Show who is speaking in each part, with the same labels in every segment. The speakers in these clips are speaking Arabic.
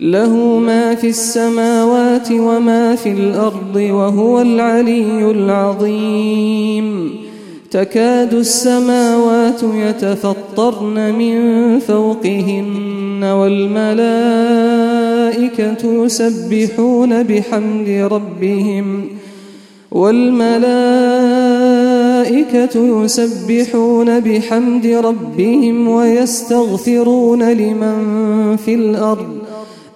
Speaker 1: له ما في السماوات وما في الارض وهو العلي العظيم تكاد السماوات يتفطرن من فوقهن والملائكه يسبحون بحمد ربهم والملائكة يسبحون بحمد ربهم ويستغفرون لمن في الأرض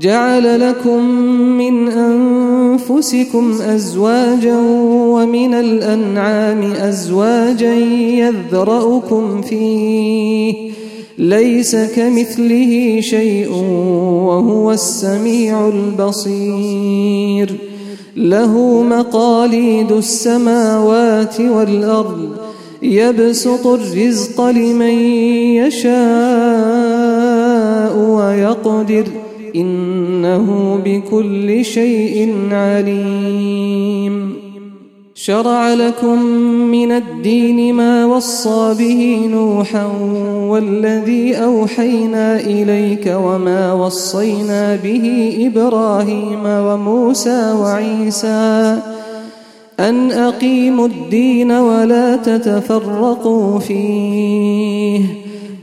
Speaker 1: جعل لكم من انفسكم ازواجا ومن الانعام ازواجا يذرأكم فيه ليس كمثله شيء وهو السميع البصير له مقاليد السماوات والارض يبسط الرزق لمن يشاء ويقدر إنه بكل شيء عليم شرع لكم من الدين ما وصى به نوحا والذي أوحينا إليك وما وصينا به إبراهيم وموسى وعيسى أن أقيموا الدين ولا تتفرقوا فيه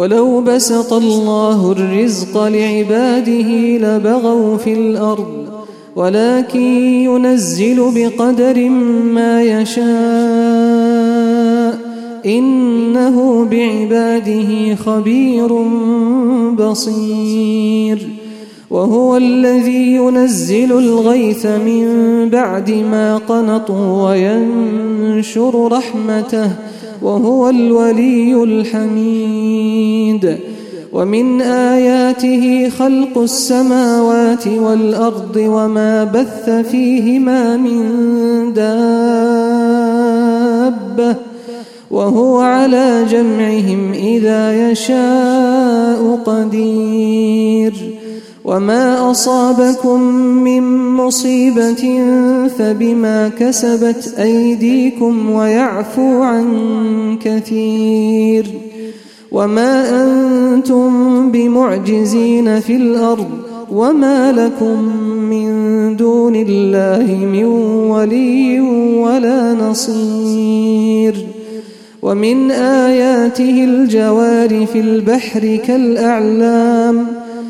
Speaker 1: ولو بسط الله الرزق لعباده لبغوا في الأرض ولكن ينزل بقدر ما يشاء إنه بعباده خبير بصير وهو الذي ينزل الغيث من بعد ما قنطوا وينشر رحمته وهو الولي الحميد ومن اياته خلق السماوات والارض وما بث فيهما من دابه وهو على جمعهم اذا يشاء قدير وما أصابكم من مصيبة فبما كسبت أيديكم ويعفو عن كثير وما أنتم بمعجزين في الأرض وما لكم من دون الله من ولي ولا نصير ومن آياته الجوار في البحر كالأعلام ۖ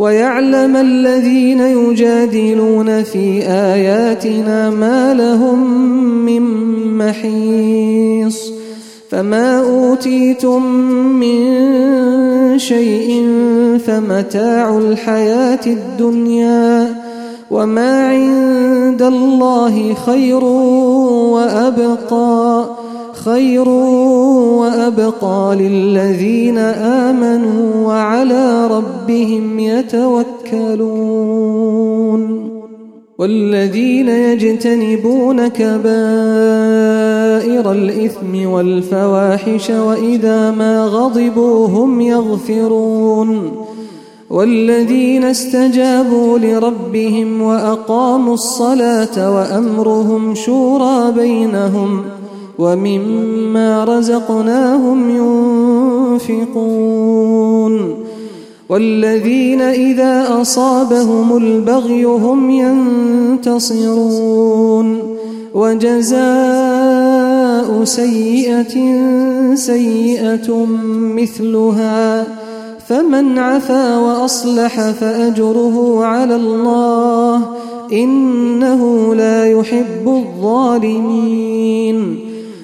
Speaker 1: ويعلم الذين يجادلون في آياتنا ما لهم من محيص فما أوتيتم من شيء فمتاع الحياة الدنيا وما عند الله خير وأبقى خير وأبقى للذين آمنوا وعلى ربهم يتوكلون والذين يجتنبون كبائر الإثم والفواحش وإذا ما غضبوا هم يغفرون والذين استجابوا لربهم وأقاموا الصلاة وأمرهم شورى بينهم ۖ ومما رزقناهم ينفقون والذين إذا أصابهم البغي هم ينتصرون وجزاء سيئة سيئة مثلها فمن عفا وأصلح فأجره على الله إنه لا يحب الظالمين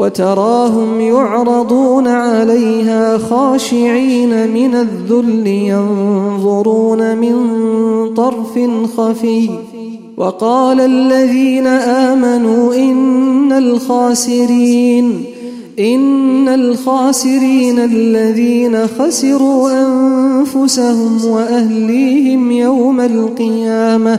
Speaker 1: وتراهم يعرضون عليها خاشعين من الذل ينظرون من طرف خفي وقال الذين آمنوا إن الخاسرين إن الخاسرين الذين خسروا أنفسهم وأهليهم يوم القيامة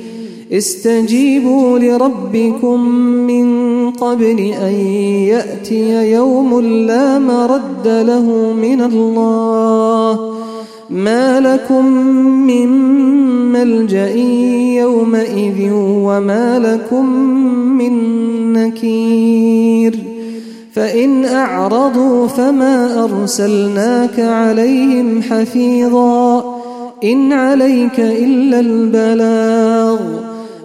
Speaker 1: استجيبوا لربكم من قبل أن يأتي يوم لا مرد له من الله ما لكم من ملجأ يومئذ وما لكم من نكير فإن أعرضوا فما أرسلناك عليهم حفيظا إن عليك إلا البلاغ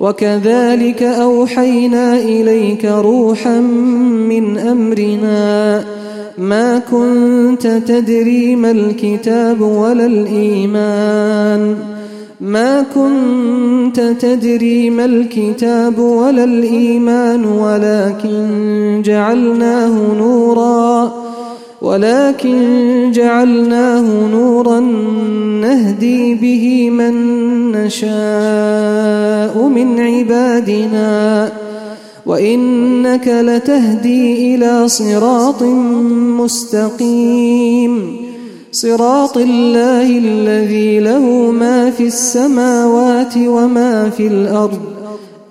Speaker 1: وكذلك أوحينا إليك روحا من أمرنا ما كنت تدري ما الكتاب ولا الإيمان ما كنت تدري ما الكتاب ولا الإيمان ولكن جعلناه نوراً ولكن جعلناه نورا نهدي به من نشاء من عبادنا وانك لتهدي الى صراط مستقيم صراط الله الذي له ما في السماوات وما في الارض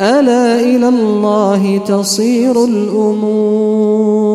Speaker 1: الا الى الله تصير الامور